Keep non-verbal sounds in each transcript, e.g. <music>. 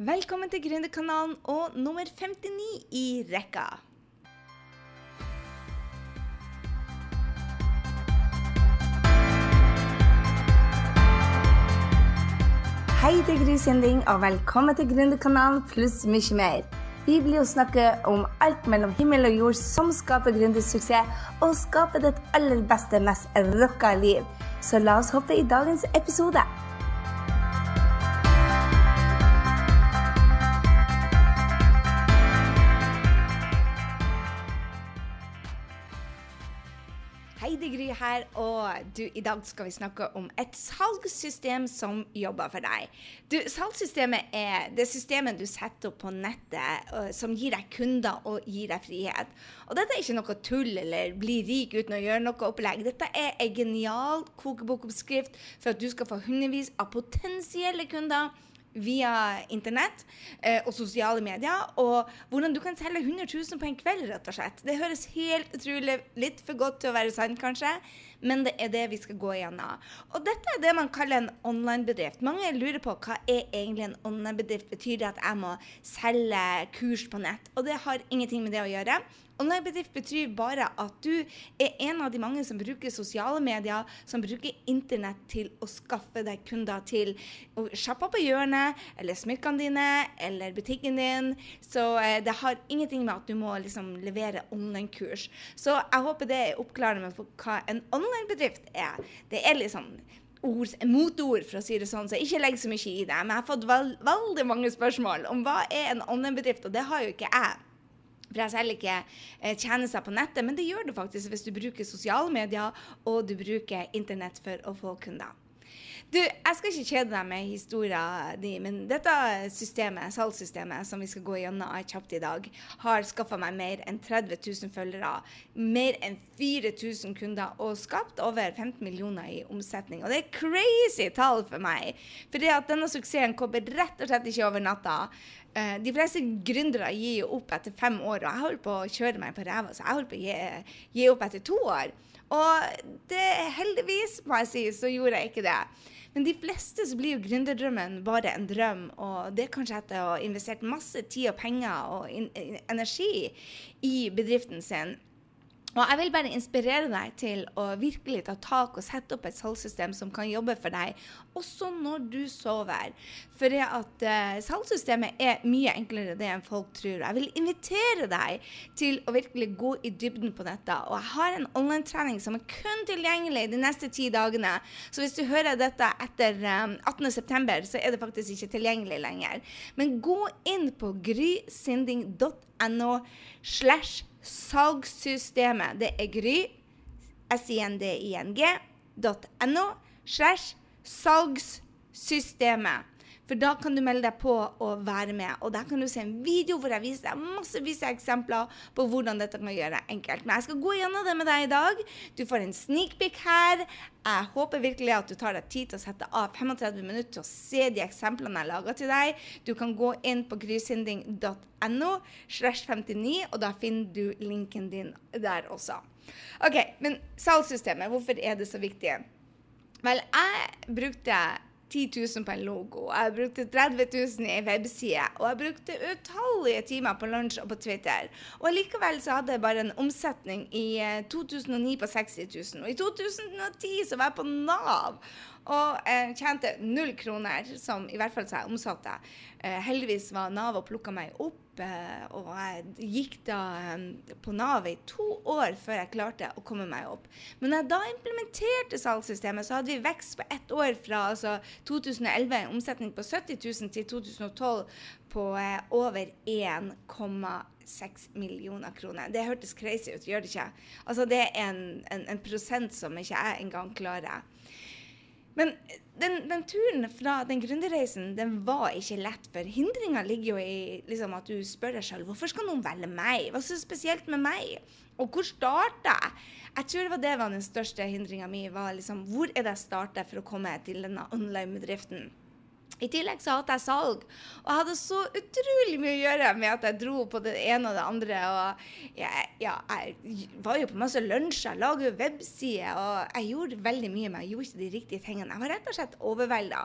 Velkommen til Gründerkanalen og nummer 59 i rekka. Hei, det er Gry Sinding, og velkommen til Gründerkanalen pluss mye mer. Vi blir å snakke om alt mellom himmel og jord som skaper gründersuksess, og skaper ditt aller beste, mest rocka liv. Så la oss hoppe i dagens episode. Her, og du, i dag skal vi snakke om et salgssystem som jobber for deg. Du, Salgssystemet er det systemet du setter opp på nettet uh, som gir deg kunder og gir deg frihet. Og dette er ikke noe tull eller bli rik uten å gjøre noe opplegg. Dette er en genial kokebokoppskrift for at du skal få hundrevis av potensielle kunder via internett eh, og sosiale medier, og hvordan du kan selge 100 000 på en kveld, rett og slett. Det høres helt utrolig litt for godt til å være sant, kanskje, men det er det vi skal gå igjennom. Og dette er det man kaller en online-bedrift. Mange lurer på hva er egentlig en online-bedrift. Betyr det at jeg må selge kurs på nett? Og det har ingenting med det å gjøre. Online-bedrift betyr bare at du er en av de mange som bruker sosiale medier, som bruker internett til å skaffe deg kunder til sjappa på hjørnet, eller smykkene dine, eller butikken din. Så eh, det har ingenting med at du må liksom levere online-kurs. Så jeg håper det er oppklarende på hva en online-bedrift er. Det er liksom ord, motord, for å si det sånn, så ikke legg så mye i det. Men jeg har fått veld, veldig mange spørsmål om hva er en online-bedrift, og det har jo ikke jeg. For jeg selger ikke eh, tjenester på nettet, men det gjør du faktisk hvis du bruker sosiale medier og du bruker internett for å få kunder. Du, jeg skal ikke kjede deg med historien din, men dette systemet, salgssystemet som vi skal gå gjennom kjapt i dag, har skaffa meg mer enn 30 000 følgere, mer enn 4000 kunder og skapt over 15 millioner i omsetning. Og det er crazy tall for meg, for det at denne suksessen kommer rett og slett ikke over natta. Uh, de fleste gründere gir jo opp etter fem år, og jeg holder på å kjøre meg på ræva, så jeg holder på å gi, gi, opp etter to år. Og det, heldigvis, må jeg si, så gjorde jeg ikke det. Men de fleste så blir jo gründerdrømmen bare en drøm, og det er kanskje etter å ha investert masse tid og penger og energi i bedriften sin. Og jeg vil bare inspirere deg til å virkelig ta tak og sette opp et salgssystem som kan jobbe for deg, også når du sover. For det at uh, salgssystemet er mye enklere det enn folk tror. Jeg vil invitere deg til å virkelig gå i dybden på dette. Og jeg har en online-trening som er kun tilgjengelig de neste ti dagene. Så hvis du hører dette etter um, eh, 18.9, så er det faktisk ikke tilgjengelig lenger. Men gå inn på grysinding.no slash salgssystemet. Det er Gry, sinding.no slash salgssystemet. For da kan du melde deg på og være med. Og der kan du se en video hvor jeg viser deg massevis av eksempler på hvordan dette kan gjøre det enkelt. Men jeg skal gå gjennom det med deg i dag. Du får en sneak peek her. Jeg håper virkelig at du tar deg tid til å sette av 35 minutter til å se de eksemplene jeg lager til deg. Du kan gå inn på grysynding.no slash 59, og da finner du linken din der også. OK, men salgssystemet, hvorfor er det så viktig? Vel, jeg brukte 10 000 på en logo. Jeg brukte 30 000 i ei webside. Og jeg brukte utallige timer på lunsj og på Twitter. Og likevel så hadde jeg bare en omsetning i 2009 på 60 000. Og i 2010 så var jeg på Nav og eh, tjente null kroner, som i hvert fall så jeg omsatte. Eh, heldigvis var Nav og plukka meg opp, eh, og jeg gikk da på Nav i to år før jeg klarte å komme meg opp. Men da jeg da implementerte salgssystemet, så hadde vi vekst på ett år fra altså 2011, en omsetning på 70 000, til 2012 på eh, over 1,6 millioner kroner. Det hørtes crazy ut, gjør det ikke? Altså Det er en, en, en prosent som ikke jeg engang klarer. Men den, den, turen fra den gründerreisen den var ikke lett, for hindringa ligger jo i liksom, at du spør deg sjøl hvorfor skal noen velge meg? Hva er så spesielt med meg? Og hvor starta jeg? Jeg tror det var det var den største hindringa mi. liksom, Hvor er det jeg starta for å komme til denne online-bedriften? I tillegg så hadde jeg salg, og jeg hadde så utrolig mye å gjøre med at jeg dro på det ene og det andre. Og jeg, ja, jeg var jo på masse lunsjer, jo websider, og jeg gjorde veldig mye, men jeg gjorde ikke de riktige tingene. Jeg var rett og slett overvelda.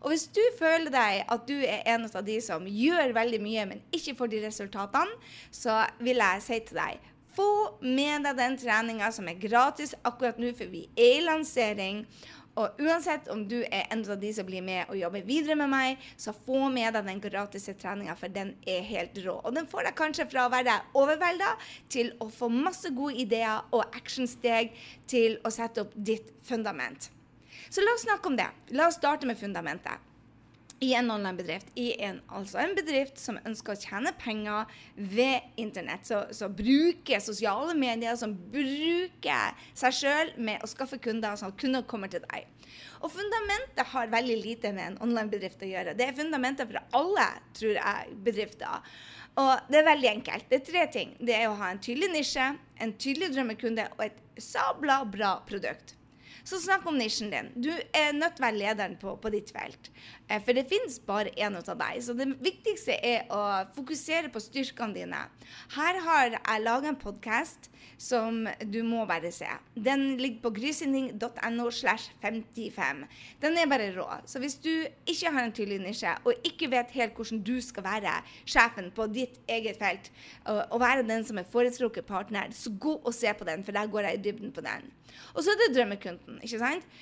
Og hvis du føler deg at du er en av de som gjør veldig mye, men ikke får de resultatene, så vil jeg si til deg få med deg den treninga som er gratis akkurat nå, for vi er i lansering. Og uansett om du er en av de som blir med og jobber videre med meg, så få med deg den gratis treninga, for den er helt rå. Og den får deg kanskje fra å være overvelda til å få masse gode ideer og actionsteg til å sette opp ditt fundament. Så la oss snakke om det. La oss starte med fundamentet. I en online-bedrift. Altså en bedrift som ønsker å tjene penger ved internett. Så, så bruker sosiale medier, som bruker seg sjøl med å skaffe kunder, sånn at kunder kommer til deg. Og fundamentet har veldig lite med en online-bedrift å gjøre. Det er fundamentet for alle, tror jeg, bedrifter. Og det er veldig enkelt. Det er tre ting. Det er å ha en tydelig nisje, en tydelig drømmekunde og et sabla bra produkt. Så snakk om nisjen din. Du er nødt til å være lederen på, på ditt felt. Eh, for det finnes bare én av deg. Så det viktigste er å fokusere på styrkene dine. Her har jeg laga en podkast som du må bare se. Den ligger på grysynding.no slash 55. Den er bare rå. Så hvis du ikke har en tydelig nisje, og ikke vet helt hvordan du skal være sjefen på ditt eget felt, og, og være den som er foretrukket partner, så gå og se på den, for der går jeg i dybden på den. Og så er det drømmekunden, ikke sant?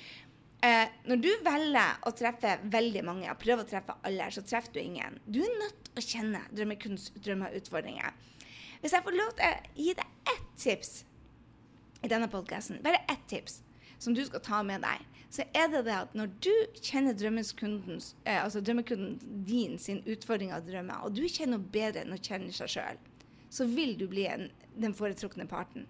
Eh, når du velger å treffe veldig mange, og prøver å treffe alle, så treffer du ingen. Du er nødt til å kjenne drømmekundens drømmer og utfordringer. Hvis jeg får lov til å gi deg ett tips i denne podkasten, bare ett tips som du skal ta med deg, så er det det at når du kjenner drømmekundens, eh, altså drømmekunden din sin utfordring av drømmer, og du kjenner noe bedre enn å kjenne seg sjøl, så vil du bli en, den foretrukne parten.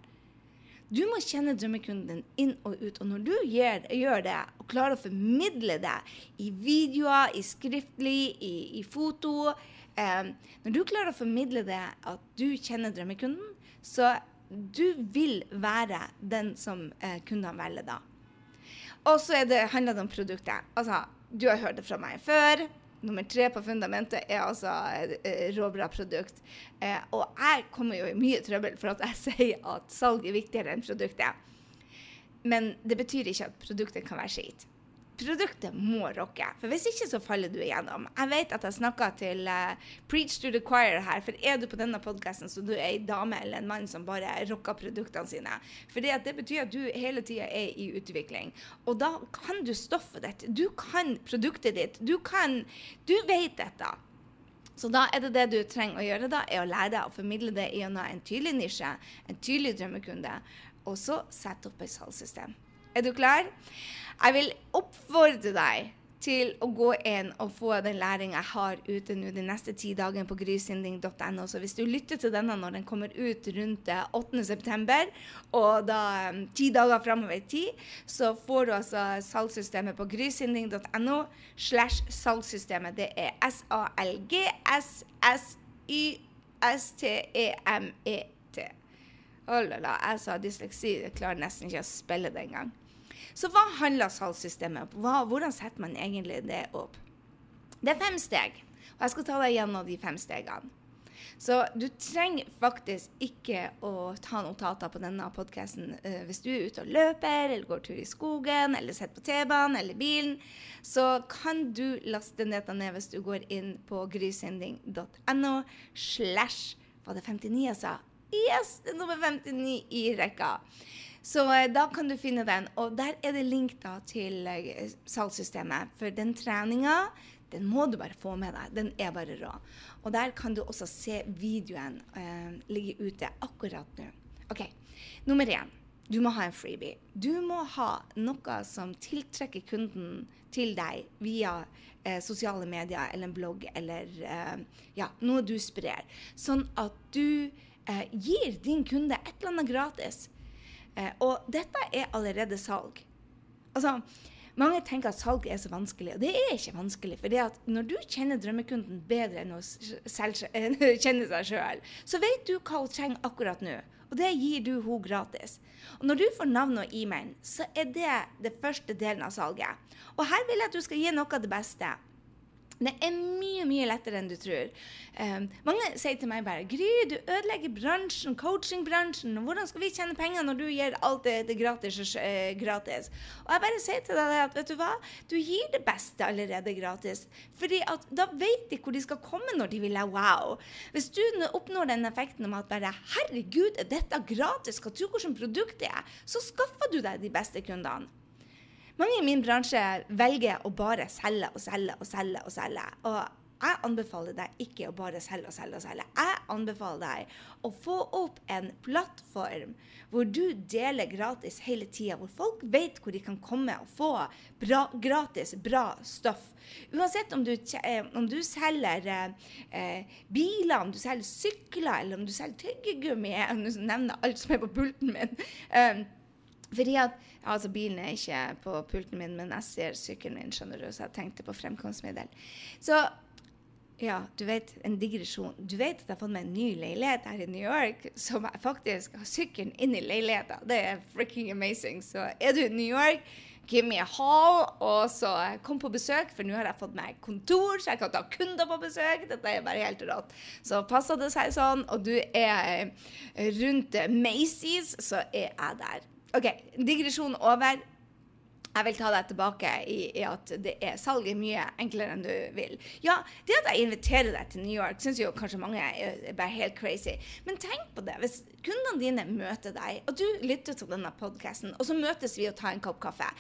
Du må kjenne drømmekunden din inn og ut. Og når du gjør, gjør, det, og klarer å formidle det i videoer, i skriftlig, i, i foto eh, Når du klarer å formidle det at du kjenner drømmekunden, så du vil være den som eh, kundene velger da. Og så handler det om produktet. Altså, du har hørt det fra meg før. Nummer tre på fundamentet er altså råbra produkt. Eh, og jeg kommer jo i mye trøbbel for at jeg <laughs> sier at salg er viktigere enn produktet. Men det betyr ikke at produktet kan være skit produktet må rocke. For hvis ikke, så faller du igjennom. Jeg vet at jeg snakka til uh, Preach to the Choir her, for er du på denne podkasten, så du er ei dame eller en mann som bare rocker produktene sine. For det betyr at du hele tida er i utvikling. Og da kan du stoffet ditt. Du kan produktet ditt. Du kan Du vet dette. Så da er det det du trenger å gjøre, da, er å lære deg å formidle det gjennom en tydelig nisje, en tydelig drømmekunde, og så sette opp et salgssystem. Er du klar? Jeg vil oppfordre deg til å gå inn og få den læringa jeg har ute nå de neste ti dagene på grysynding.no. Så hvis du lytter til denne når den kommer ut rundt 8.9., og da um, ti dager framover i tid, så får du altså salgssystemet på grysynding.no slash salgssystemet. Det er S-A-L-G-S-S-Y-S-T-E-M-E-T. Oh la la, jeg sa dysleksi. Jeg klarer nesten ikke å spille det engang. Så hva handler salgssystemet om? Hvordan setter man egentlig det opp? Det er fem steg, og jeg skal ta deg gjennom de fem stegene. Så du trenger faktisk ikke å ta notater på denne podkasten uh, hvis du er ute og løper, eller går tur i skogen, eller sitter på T-banen eller bilen. Så kan du laste dette ned hvis du går inn på grysending.no slash Var det 59 jeg sa? Yes! Det er nummer 59 i rekka. Så eh, da kan du finne den. Og der er det link da til eh, salgssystemet. For den treninga, den må du bare få med deg. Den er bare rå. Og der kan du også se videoen eh, ligge ute akkurat nå. OK. Nummer én. Du må ha en freebie. Du må ha noe som tiltrekker kunden til deg via eh, sosiale medier eller en blogg eller eh, ja, noe du sprer. Sånn at du eh, gir din kunde et eller annet gratis. Eh, og dette er allerede salg. Altså, mange tenker at salg er så vanskelig, og det er ikke vanskelig. For når du kjenner drømmekunden bedre enn å <laughs> kjenne seg sjøl, så vet du hva hun trenger akkurat nå. Og det gir du henne gratis. Og når du får navn og e-mail, så er det det første delen av salget. Og her vil jeg at du skal gi noe av det beste. Det er mye mye lettere enn du tror. Um, mange sier til meg bare 'Gry, du ødelegger bransjen, coachingbransjen. Hvordan skal vi tjene penger når du gir alt det, det gratis, uh, gratis?' Og jeg bare sier til deg at vet du hva, du gir det beste allerede gratis. Fordi at da vet de hvor de skal komme når de vil ha wow. Hvis du oppnår den effekten om at bare 'Herregud, er dette gratis? Tror du hvilket produkt det er?' Så skaffer du deg de beste kundene. Mange i min bransje velger å bare selge og selge og selge. Og selge. Og jeg anbefaler deg ikke å bare selge og selge og selge. Jeg anbefaler deg å få opp en plattform hvor du deler gratis hele tida. Hvor folk vet hvor de kan komme og få bra, gratis, bra stoff. Uansett om du, eh, om du selger eh, biler, om du selger sykler, eller om du selger tyggegummi Jeg nevner alt som er på pulten min. Fordi at Altså, bilen er ikke på pulten min, men jeg ser sykkelen min, skjønner du, så jeg tenkte på fremkomstmiddel. Så ja, du vet, en digresjon. Du vet at jeg har fått meg en ny leilighet her i New York, som jeg faktisk har sykkelen inn i leiligheten. Det er freaking amazing. Så er du i New York, give me a hall, og så kom på besøk, for nå har jeg fått meg kontor, så jeg kan ta kunder på besøk. Dette er bare helt rått. Så passer det seg sånn, og du er rundt Macy's, så er jeg der. OK, digresjon over. Jeg vil ta deg tilbake i, i at det er salg er mye enklere enn du vil. Ja, det at jeg inviterer deg til New York, syns jo kanskje mange er bare helt crazy. Men tenk på det. Hvis kundene dine møter deg, og du lytter til denne podkasten, og så møtes vi og tar en kopp kaffe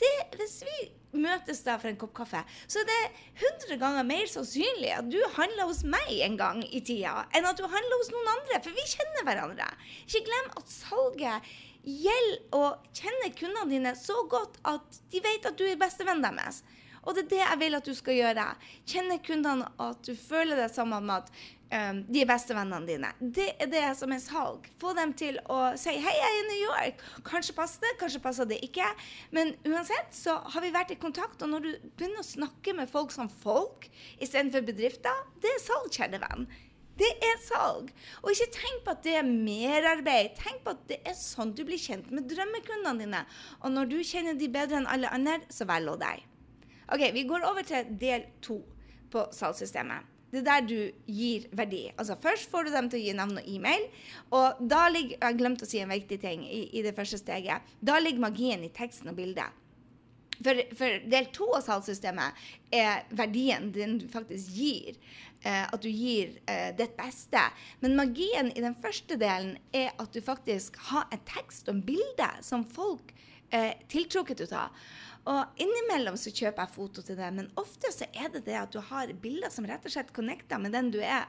det, Hvis vi møtes da for en kopp kaffe, så er det 100 ganger mer sannsynlig at du handler hos meg en gang i tida, enn at du handler hos noen andre. For vi kjenner hverandre. Ikke glem at salget gjelder å kjenne kundene dine så godt at de vet at du er bestevennen deres. Og det er det jeg vil at du skal gjøre. Kjenne kundene at du føler det som om at um, de er bestevennene dine. Det er det som er salg. Få dem til å si 'hei, jeg er i New York'. Kanskje passer det, kanskje passer det ikke. Men uansett så har vi vært i kontakt, og når du begynner å snakke med folk som folk istedenfor bedrifter, det er salg, kjære venn. Det er salg. Og ikke tenk på at det er merarbeid. Tenk på at det er sånn du blir kjent med drømmekundene dine. Og når du kjenner de bedre enn alle andre, så vel og deg. Ok, Vi går over til del to på salgssystemet. Det er der du gir verdi. Altså Først får du dem til å gi navn og e-mail. Og da ligger Jeg glemte å si en viktig ting i, i det første steget. Da ligger magien i teksten og bildet. For, for, del to av salgssystemet er verdien den du faktisk gir. Eh, at du gir eh, ditt beste. Men magien i den første delen er at du faktisk har en tekst og en bilde som folk eh, tiltrukket ut av. Og innimellom så kjøper jeg foto til det, men ofte så er det det at du har bilder som rett og slett connecter med den du er.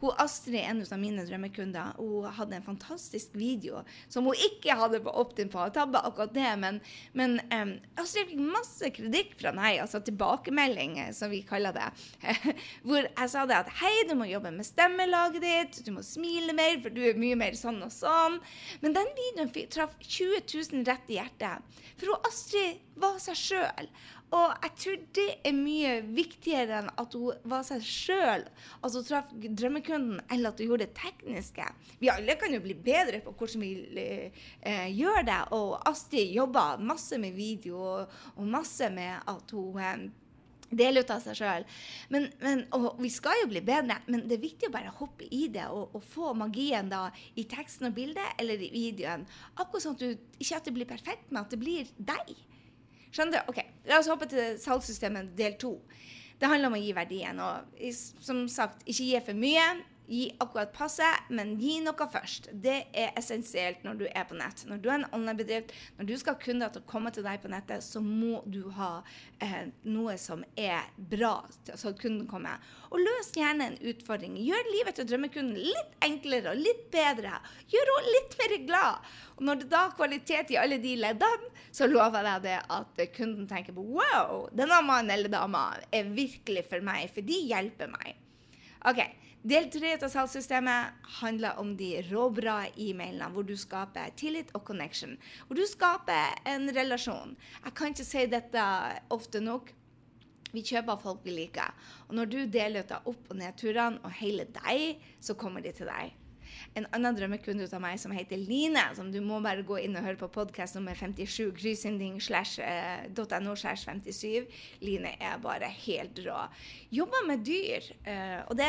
Hun Astrid, en av mine drømmekunder, hun hadde en fantastisk video som hun ikke hadde på Optim på. Tabba akkurat det, men, men um, Astrid fikk masse kritikk fra meg, altså tilbakemelding, som vi kaller det. <laughs> Hvor jeg sa det at hei, du må jobbe med stemmelaget ditt, du må smile mer, for du er mye mer sånn og sånn. Men den videoen traff 20 000 rett i hjertet. For hun Astrid var seg sjøl. Og jeg tror det er mye viktigere enn at hun var seg sjøl, at hun traff drømmekunden, eller at hun gjorde det tekniske. Vi alle kan jo bli bedre på hvordan vi eh, gjør det. Og Astrid jobba masse med video og, masse med at hun eh, deler ut av seg sjøl. Og vi skal jo bli bedre, men det er viktig å bare hoppe i det og, og få magien da i teksten og bildet eller i videoen. Akkurat sånn at du ikke at det blir perfekt, men at det blir deg. Skjønner du? Ok, La oss hoppe til salgssystemet del to. Det handler om å gi verdien. Og som sagt, ikke gi for mye. Gi akkurat passe, men gi noe først. Det er essensielt når du er på nett. Når du er en online-bedrift, når du skal ha kunder til å komme til deg på nettet, så må du ha eh, noe som er bra, så at kunden kommer. Og løs gjerne en utfordring. Gjør livet til drømmekunden litt enklere og litt bedre. Gjør henne litt mer glad. Og når det da er kvalitet i alle de leddene, så lover jeg deg at kunden tenker på wow, denne mannen eller dama er virkelig for meg, for de hjelper meg. OK. Del tre av salgssystemet handler om de råbra e-mailene, hvor du skaper tillit og connection. Hvor du skaper en relasjon. Jeg kan ikke si dette ofte nok. Vi kjøper folk vi liker. Og når du deler ut av opp- og nedturene og hele deg, så kommer de til deg. En annen drømmekunde av meg som heter Line, som du må bare gå inn og høre på podkast nummer 57, grysynding.no slash eh, .no slash 57. Line er bare helt rå. Jobber med dyr. Eh, og det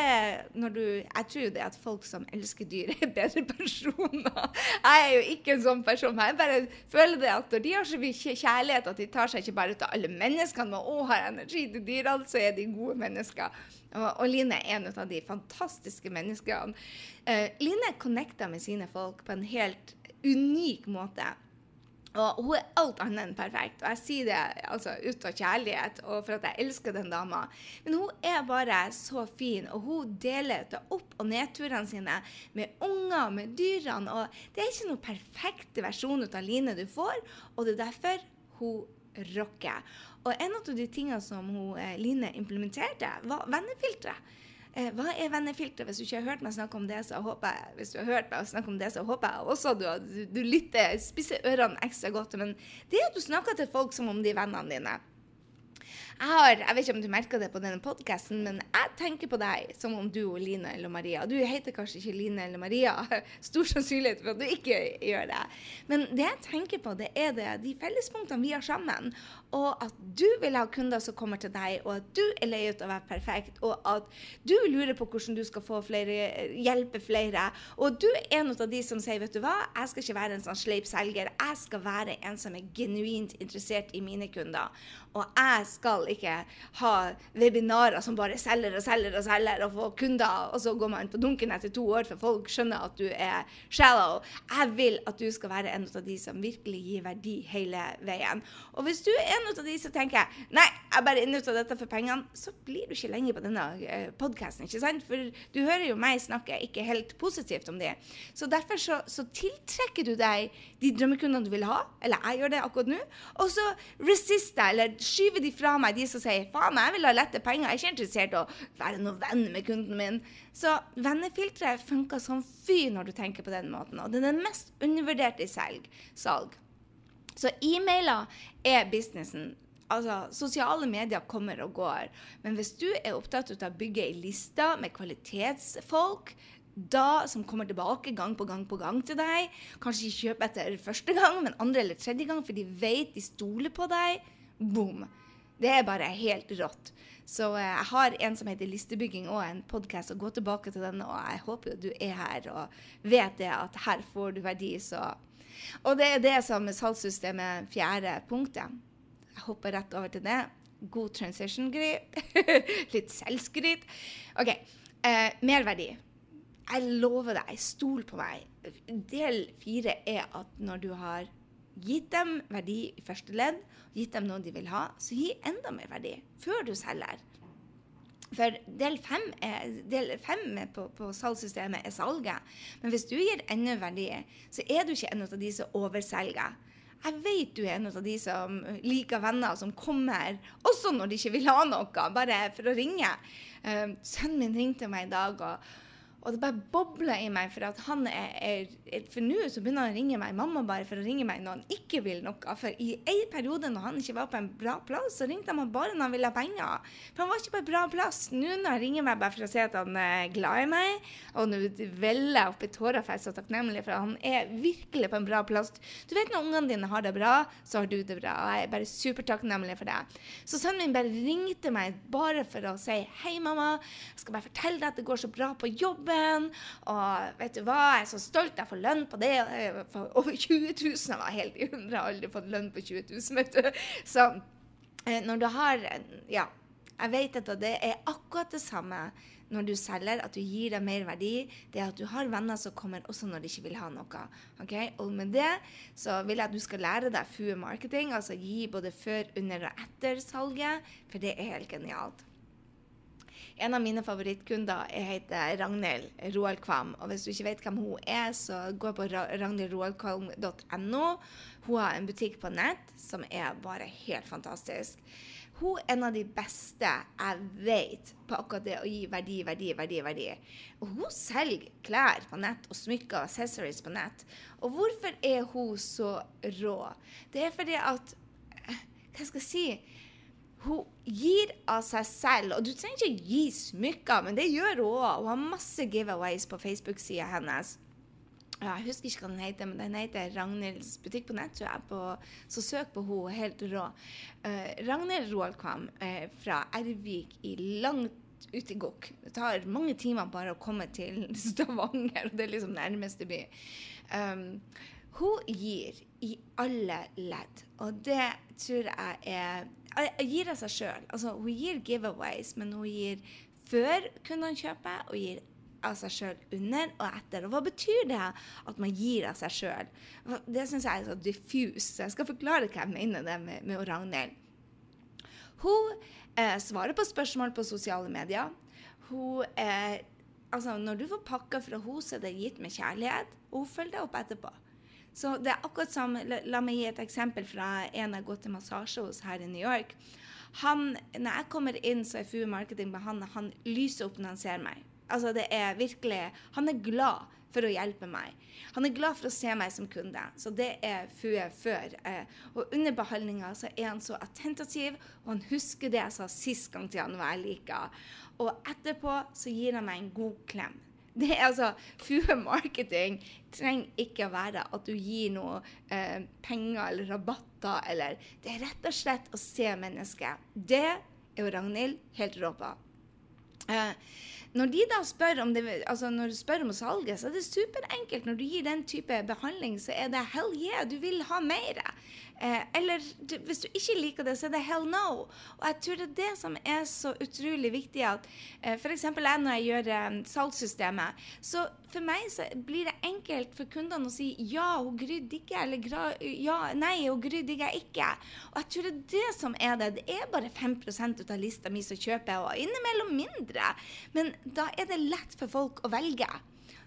når du Jeg tror det at folk som elsker dyr, er bedre <laughs> personer. Jeg er jo ikke en sånn person. Jeg bare føler det at når de har så mye kjærlighet at de tar seg ikke bare ut av alle menneskene, men òg har energi til dyrene, så er de gode mennesker. Og, og Line er en av de fantastiske menneskene. Uh, Line connecta med sine folk på en helt unik måte. Og hun er alt annet enn perfekt. Og jeg sier det altså, ut av kjærlighet og for at jeg elsker den dama. Men hun er bare så fin, og hun deler det opp- og nedturene sine med unger med dyrene. Og det er ikke noen perfekte versjon av Line du får, og det er derfor hun rocker. Og en av de tingene som hun, eh, Line implementerte, var vennefilteret. Eh, hva er vennefilter? Hvis du ikke har hørt meg snakke om det, så håper jeg hvis du har hørt meg snakke om det, så håper jeg også du, du, du lytter, spisser ørene ekstra godt. Men det er at du snakker til folk som om de er vennene dine. Jeg, har, jeg vet ikke om du merker det på denne podkasten, men jeg tenker på deg som om du og Line eller Maria. Du heter kanskje ikke Line eller Maria. <laughs> Stor sannsynlighet for at du ikke gjør det. Men det jeg tenker på, det er det, de fellespunktene vi har sammen. Og at du vil ha kunder som kommer til deg, og at du er lei av å være perfekt. Og at du lurer på hvordan du skal få flere, hjelpe flere. Og du er en av de som sier, vet du hva, jeg skal ikke være en sånn sleip selger. Jeg skal være en som er genuint interessert i mine kunder. Og jeg skal ikke ha webinarer som bare selger og selger og selger og får kunder, og så går man på dunken etter to år, for folk skjønner at du er shallow. Jeg vil at du skal være en av de som virkelig gir verdi hele veien. Og hvis du er en av de som tenker nei, jeg er bare ut av dette for pengene, så blir du ikke lenger på denne eh, podkasten, ikke sant? For du hører jo meg snakke ikke helt positivt om det. Så derfor så, så tiltrekker du deg de drømmekundene du vil ha, eller jeg gjør det akkurat nå, og så resister jeg, eller skyver de fra meg, de som sier faen, jeg vil ha lette penger, jeg er ikke interessert i å være noen venn med kunden min. Så vennefilteret funker som fy når du tenker på den måten, og det er den mest undervurderte i salg. Så e-mailer er businessen. Altså, Sosiale medier kommer og går. Men hvis du er opptatt av å bygge ei liste med kvalitetsfolk, da, som kommer tilbake gang på gang på gang til deg. Kanskje ikke kjøpe etter første gang, men andre eller tredje gang, for de vet de stoler på deg. Boom. Det er bare helt rått. Så eh, jeg har en som heter Listebygging og en podkast, og gå tilbake til den. Og jeg håper du er her og vet det at her får du verdi, så Og det er det som salgssystemet fjerde punktet. Jeg hopper rett over til det. God transition, Gry. <laughs> Litt selvskryt. OK. Eh, merverdi. Jeg lover deg, stol på meg. Del fire er at når du har gitt dem verdi i første ledd, gitt dem noe de vil ha, så gi enda mer verdi før du selger. For del fem, er, del fem på, på, salgssystemet er salget. Men hvis du gir enda verdi, så er du ikke en av de som overselger. Jeg vet du er en av de som liker venner som kommer, også når de ikke vil ha noe, bare for å ringe. Uh, sønnen min ringte meg i dag. og og det bare bobler i meg, for at han er, er, For nå så begynner han å ringe meg, mamma bare for å ringe meg når han ikke vil noe. For i en periode når han ikke var på en bra plass, så ringte han meg bare når han ville ha penger. For han var ikke på en bra plass. Nå når han ringer meg bare for å si at han er glad i meg, og nå veller jeg i tårer for jeg er så takknemlig for at han er virkelig på en bra plass. Du vet når ungene dine har det bra, så har du det bra. Og jeg er bare supertakknemlig for det. Så sønnen min bare ringte meg bare for å si hei, mamma, jeg skal bare fortelle deg at det går så bra på jobb jobben. Og vet du hva, jeg er så stolt jeg får lønn på det. Over 20 000. Jeg var helt i hundre, har aldri fått lønn på 20 000, vet du. Så eh, når du har Ja, jeg vet at det er akkurat det samme når du selger, at du gir deg mer verdi. Det at du har venner som kommer også når de ikke vil ha noe. Okay? Og med det så vil jeg at du skal lære deg FUE marketing, altså gi både før, under og etter salget, for det er helt genialt. En av mine favorittkunder heter Ragnhild Roaldkvam. Og hvis du ikke vet hvem hun er, så gå på ragnhildroaldkvam.no. Hun har en butikk på nett som er bare helt fantastisk. Hun er en av de beste jeg vet på akkurat det å gi verdi, verdi, verdi. verdi. Og hun selger klær på nett og smykker og accessories på nett. Og hvorfor er hun så rå? Det er fordi at Hva skal jeg si? Hun gir av seg selv. Og du trenger ikke gi smykker, men det gjør hun òg. Hun har masse giveaways på Facebook-sida hennes. Jeg husker ikke hva den heter, men den heter Ragnhilds butikk på nett. tror jeg, på, Så søk på henne, helt rå. Uh, Ragnhild Roalkvam uh, fra Ervik i langt ute i Gokk. Det tar mange timer bare å komme til <laughs> Stavanger, og det er liksom nærmeste by. Um, hun gir i alle ledd, og det tror jeg er gir av seg sjøl. Altså, hun gir giveaways, men hun gir før kundene kjøper, og gir av seg sjøl under og etter. Og hva betyr det at man gir av seg sjøl? Det syns jeg er så diffus, så jeg skal forklare hva jeg mener det med, med Ragnhild. Hun eh, svarer på spørsmål på sosiale medier. Hun eh, Altså, når du får pakker fra henne, så er det gitt med kjærlighet, og hun følger deg opp etterpå. Så det er akkurat som La, la meg gi et eksempel fra en jeg har gått til massasje hos her i New York. Han, når jeg kommer inn så er FU Marketing med han, han lyser opp når han ser meg. Altså det er virkelig Han er glad for å hjelpe meg. Han er glad for å se meg som kunde. Så det er FUE før. Eh, og under behandlinga så er han så attentativ, og han husker det jeg sa sist gang til han hva jeg liker. Og etterpå så gir han meg en god klem. Det er altså, FUE marketing trenger ikke å være at du gir noe eh, penger eller rabatter. eller Det er rett og slett å se mennesket. Det er jo Ragnhild helt rå på. Eh, når de da spør om, det, altså når du spør om salget, så er det superenkelt. Når du gir den type behandling, så er det hell yeah, du vil ha mer. Eh, eller du, hvis du ikke liker det, så er det hell no. Og jeg tror det er det som er så utrolig viktig at eh, f.eks. jeg når jeg gjør eh, salgssystemet, så for meg så blir det enkelt for kundene å si ja, hun Gry digger eller ja, nei, hun Gry digger jeg ikke. Og jeg tror det er det som er det. Det er bare 5 av lista mi som kjøper, og innimellom mindre. Men da er det lett for folk å velge.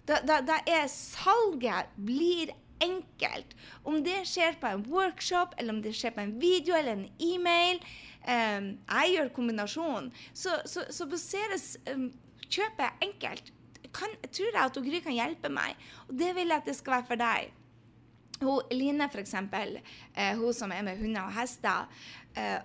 Da, da, da er salget blir enkelt. Om det skjer på en workshop, eller om det skjer på en video eller en e-mail. Um, jeg gjør kombinasjonen. Så, så, så baseres um, kjøpet enkelt. Kan, tror jeg at Gry kan hjelpe meg, og det vil jeg at det skal være for deg. Hun, Line, f.eks., eh, hun som er med hunder og hester. Eh,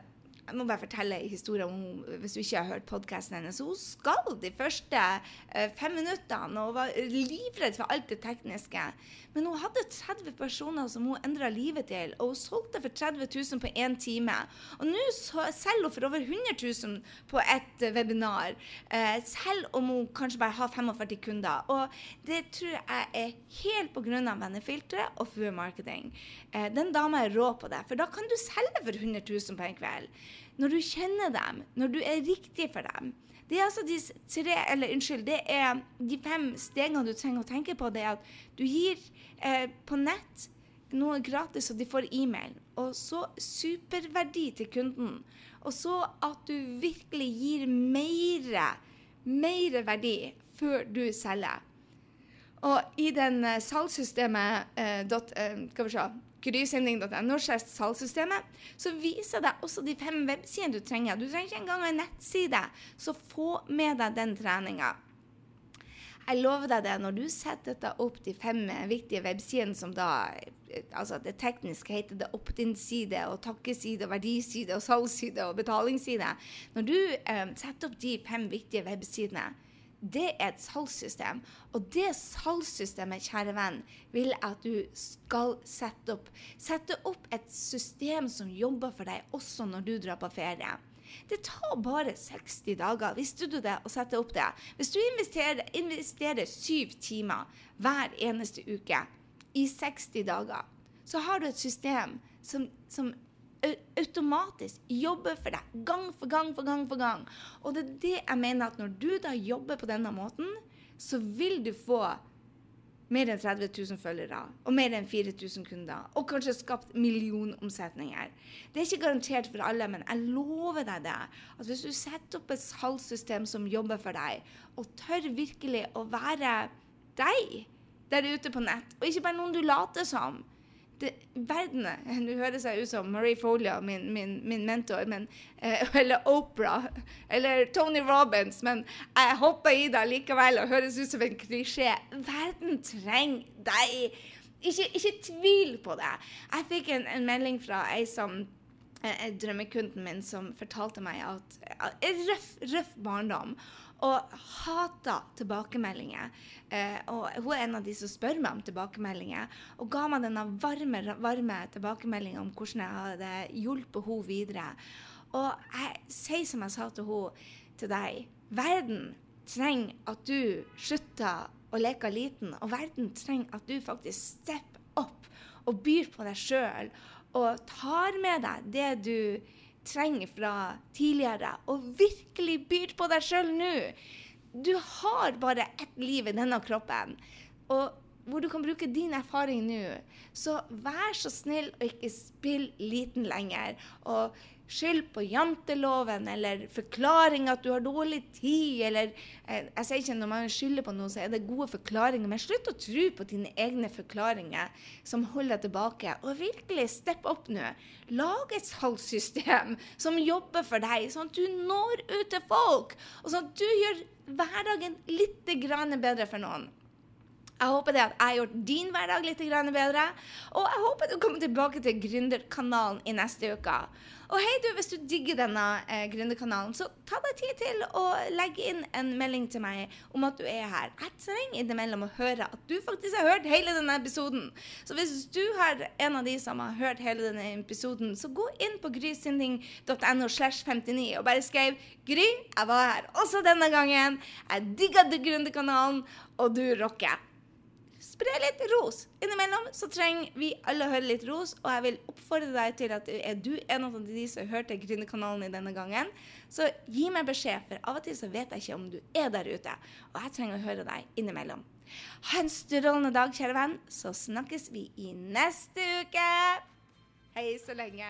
jeg må bare fortelle en historie om hvis du ikke har hørt podkasten hennes. Hun skal de første eh, fem minuttene og var livredd for alt det tekniske. Men hun hadde 30 personer som hun endra livet til, og hun solgte for 30 000 på én time. Og nå selger hun for over 100 000 på et webinar, eh, selv om hun kanskje bare har 45 kunder. Og det tror jeg er helt pga. vennefilteret og FUE Marketing. Eh, den dama er rå på det, for da kan du selge for 100 000 på en kveld når du kjenner dem, når du er riktig for dem. Det er altså de tre, eller unnskyld, det er de fem stegene du trenger å tenke på. Det er at du gir eh, på nett noe gratis, og de får e-mail. Og så superverdi til kunden. Og så at du virkelig gir mer, mer verdi før du selger. Og i den uh, salgssystemet eh, dot, eh, Skal vi se grysynding.no salgssystemet, så viser det også de fem websidene du trenger. Du trenger ikke engang en nettside, så få med deg den treninga. Jeg lover deg det, når du setter opp, de fem viktige websidene som da altså Det tekniske heter det opt-in-side og takkeside og verdiside og salgsside og betalingsside. Når du eh, setter opp de fem viktige websidene, det er et salgssystem. Og det salgssystemet, kjære venn, vil at du skal sette opp. Sette opp et system som jobber for deg også når du drar på ferie. Det tar bare 60 dager, visste du det, å sette opp det. Hvis du investerer, investerer syv timer hver eneste uke i 60 dager, så har du et system som, som automatisk jobber for deg gang for gang for gang for gang. Og det er det jeg mener at når du da jobber på denne måten, så vil du få mer enn 30 000 følgere og mer enn 4000 kunder, og kanskje skapt millionomsetninger. Det er ikke garantert for alle, men jeg lover deg det. At hvis du setter opp et salgssystem som jobber for deg, og tør virkelig å være deg der ute på nett, og ikke bare noen du later som, det, verden <laughs> Nå høres jeg ut som Marie Folia, min, min, min mentor, men, eh, <laughs> eller Opera, eller Tony Robins, men jeg hopper i det likevel og høres ut som en klisjé. Verden trenger deg! Ikke, ikke tvil på det. Jeg fikk en, en melding fra ei som drømmekunden min som fortalte meg at en røff, røff barndom. Og hata tilbakemeldinger. Eh, og hun er en av de som spør meg om tilbakemeldinger. Og ga meg denne varme, varme tilbakemeldinga om hvordan jeg hadde hjulpet henne videre. Og jeg sier som jeg sa til henne, til deg. Verden trenger at du slutter å leke liten, og verden trenger at du faktisk stepper opp og byr på deg sjøl og tar med deg det du trenger fra tidligere, og virkelig byr på deg sjøl nå. Du har bare ett liv i denne kroppen. Og hvor du kan bruke din erfaring nå. Så vær så snill og ikke spill liten lenger. Og skyld på janteloven eller forklaring at du har dårlig tid, eller eh, Jeg sier ikke når man skylder på noe, så er det gode forklaringer, men slutt å tro på dine egne forklaringer som holder deg tilbake. Og virkelig stepp opp nå. Lag et salgssystem som jobber for deg, sånn at du når ut til folk, og sånn at du gjør hverdagen litt bedre for noen. Jeg håper det at jeg har gjort din hverdag litt bedre. Og jeg håper du kommer tilbake til Gründerkanalen i neste uke. Og hei, du, hvis du digger denne eh, Gründerkanalen, så ta deg tid til å legge inn en melding til meg om at du er her. Jeg trenger innimellom å høre at du faktisk har hørt hele denne episoden. Så hvis du er en av de som har hørt hele denne episoden, så gå inn på grysynding.no slash 59 og bare skriv 'Gry, jeg var her også denne gangen'. Jeg digger Gründerkanalen, og du rocker spre litt ros. Innimellom så trenger vi alle å høre litt ros, og jeg vil oppfordre deg til at er du en av de som hørte Gründerkanalen i denne gangen, så gi meg beskjed, for av og til så vet jeg ikke om du er der ute. Og jeg trenger å høre deg innimellom. Ha en strålende dag, kjære venn, så snakkes vi i neste uke. Hei så lenge.